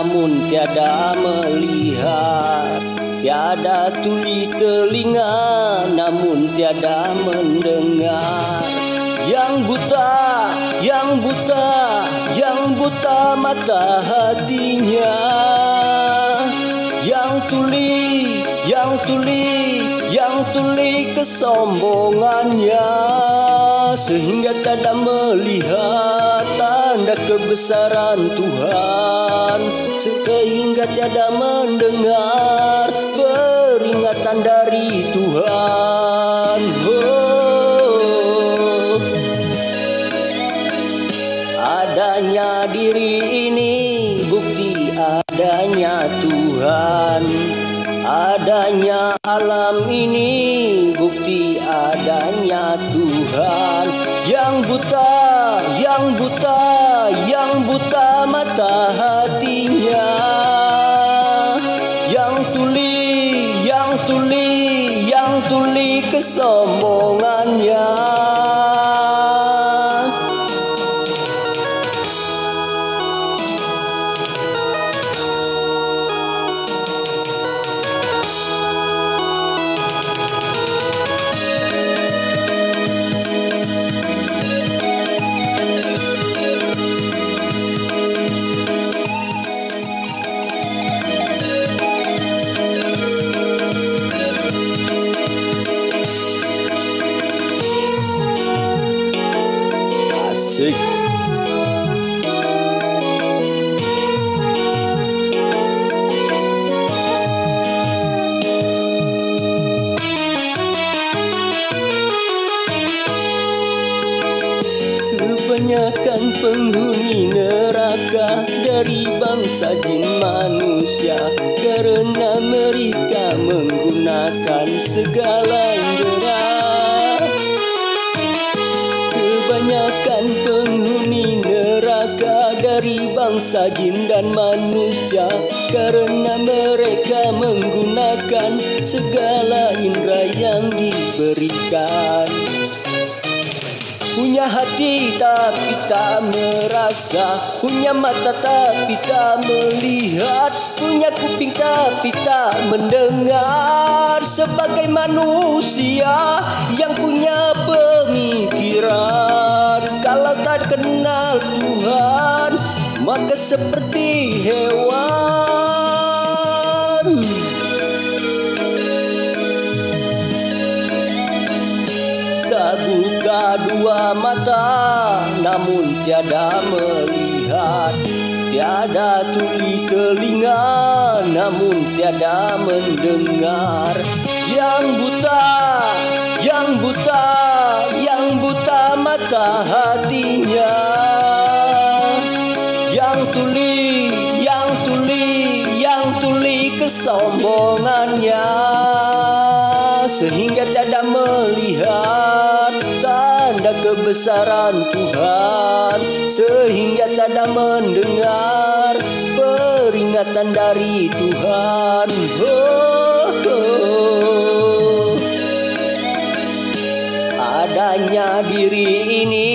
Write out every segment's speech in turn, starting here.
namun tiada melihat Tiada tuli telinga. Namun tiada mendengar. Yang buta, yang buta, yang buta mata hatinya. Yang tuli, yang tuli, yang tuli kesombongannya. Sehingga tak melihat kebesaran Tuhan. Sehingga tiada mendengar peringatan dari Tuhan. Oh. Adanya diri ini bukti adanya Tuhan. Adanya alam ini bukti adanya Tuhan. Yang buta, yang buta, yang buta mata hatinya. Yang tuli, yang tuli, yang tuli kesombongannya penghuni neraka dari bangsa jin manusia. Karena mereka menggunakan segala indera Kebanyakan penghuni neraka dari bangsa jin dan manusia. Karena mereka menggunakan segala indera yang diberikan Punya hati tapi tak merasa Punya mata tapi tak melihat Punya kuping tapi tak mendengar. Sebagai manusia yang punya pemikiran Kalau tak kenal Tuhan Maka seperti hewan dua mata namun tiada melihat. Tiada tuli telinga namun tiada mendengar. Yang buta, yang buta, yang buta mata hatinya. Yang tuli, yang tuli, yang tuli kesombongannya kebesaran Tuhan Sehingga tiada mendengar peringatan dari Tuhan oh, oh. Adanya diri ini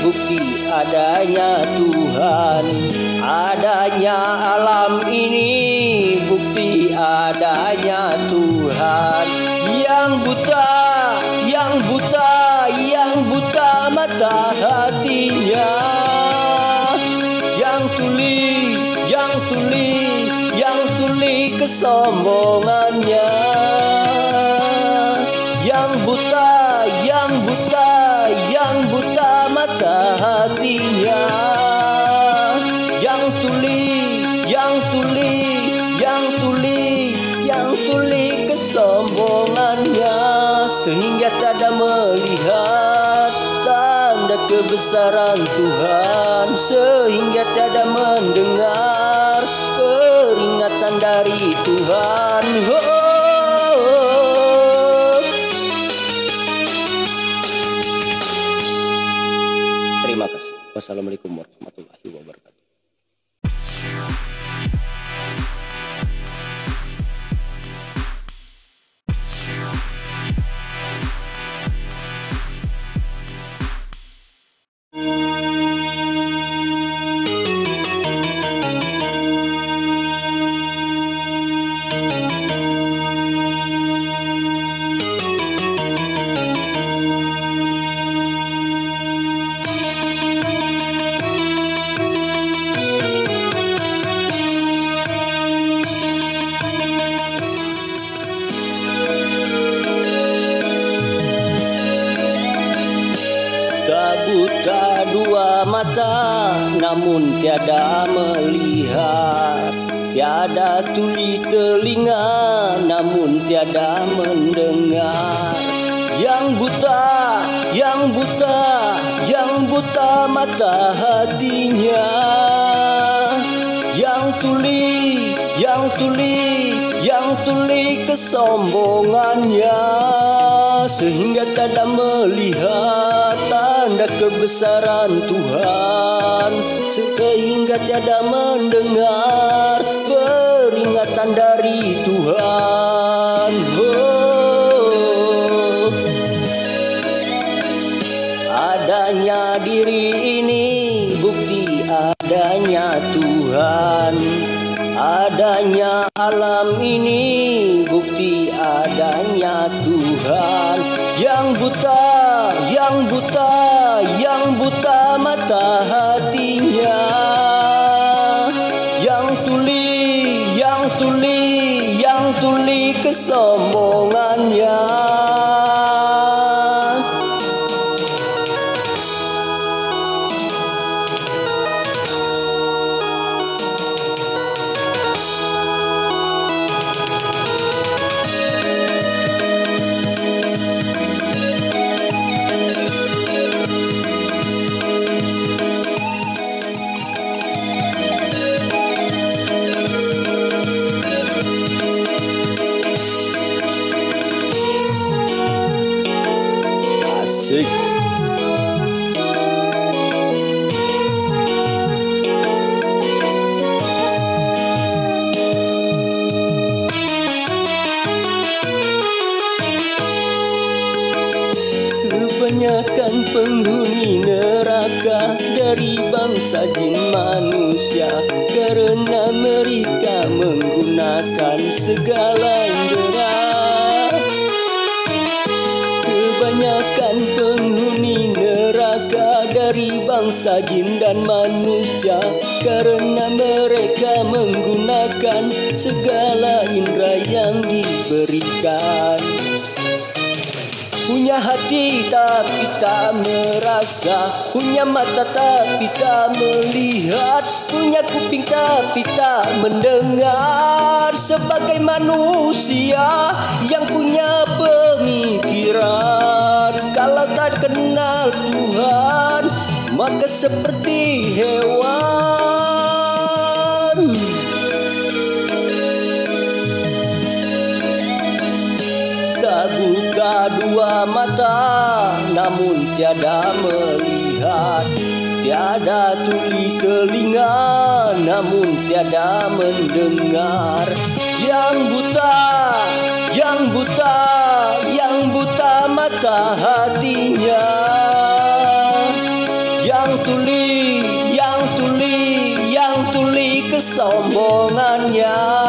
bukti adanya Tuhan Adanya alam ini bukti adanya Tuhan yang buta, yang buta mata hatinya. Yang tuli, yang tuli, yang tuli kesombongannya. Yang buta, yang buta, yang buta mata hatinya kebesaran Tuhan Sehingga tiada mendengar peringatan dari Tuhan oh, oh, oh. Terima kasih. Wassalamualaikum warahmatullahi wabarakatuh. Tiada tuli telinga namun tiada mendengar. Yang buta, yang buta, yang buta mata hatinya. Yang tuli, yang tuli, yang tuli kesombongannya. Sehingga tak melihat tanda kebesaran Tuhan. Sehingga tiada mendengar dari Tuhan oh. Adanya diri ini bukti adanya Tuhan. Adanya alam ini bukti adanya Tuhan. Yang buta, yang buta, yang buta mata hatinya. Yang tuli, tuli, yang tuli kesombongannya penghuni neraka dari bangsa jin manusia. Karena mereka menggunakan segala indera Kebanyakan penghuni neraka dari bangsa jin dan manusia. Karena mereka menggunakan segala indera yang diberikan Punya hati tapi tak merasa Punya mata tapi tak melihat Punya kuping tapi tak mendengar. Sebagai manusia yang punya pemikiran Kalau tak kenal Tuhan Maka seperti hewan dua mata namun tiada melihat. Tiada tuli telinga namun tiada mendengar. Yang buta, yang buta, yang buta mata hatinya. Yang tuli, yang tuli, yang tuli kesombongannya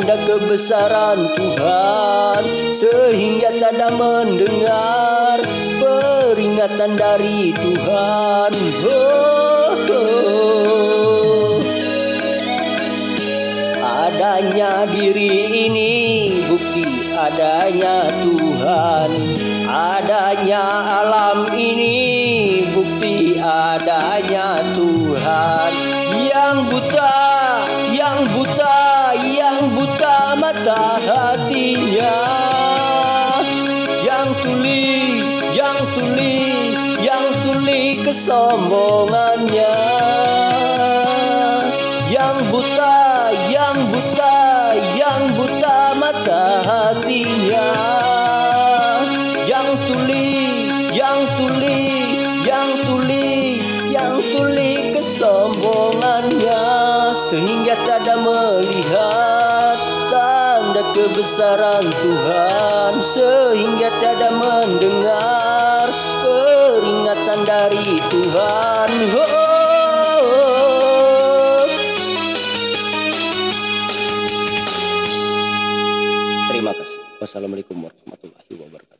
tanda kebesaran Tuhan Sehingga tiada mendengar peringatan dari Tuhan. Oh, oh. Adanya diri ini bukti adanya Tuhan. Adanya alam ini bukti adanya Tuhan kesombongannya. Yang buta, yang buta, yang buta mata hatinya. Yang tuli, yang tuli, yang tuli, yang tuli kesombongannya. Sehingga tak ada melihat tanda kebesaran Tuhan. Sehingga tiada mendengar peringatan dari Tuhan oh. Terima kasih. Wassalamualaikum warahmatullahi wabarakatuh.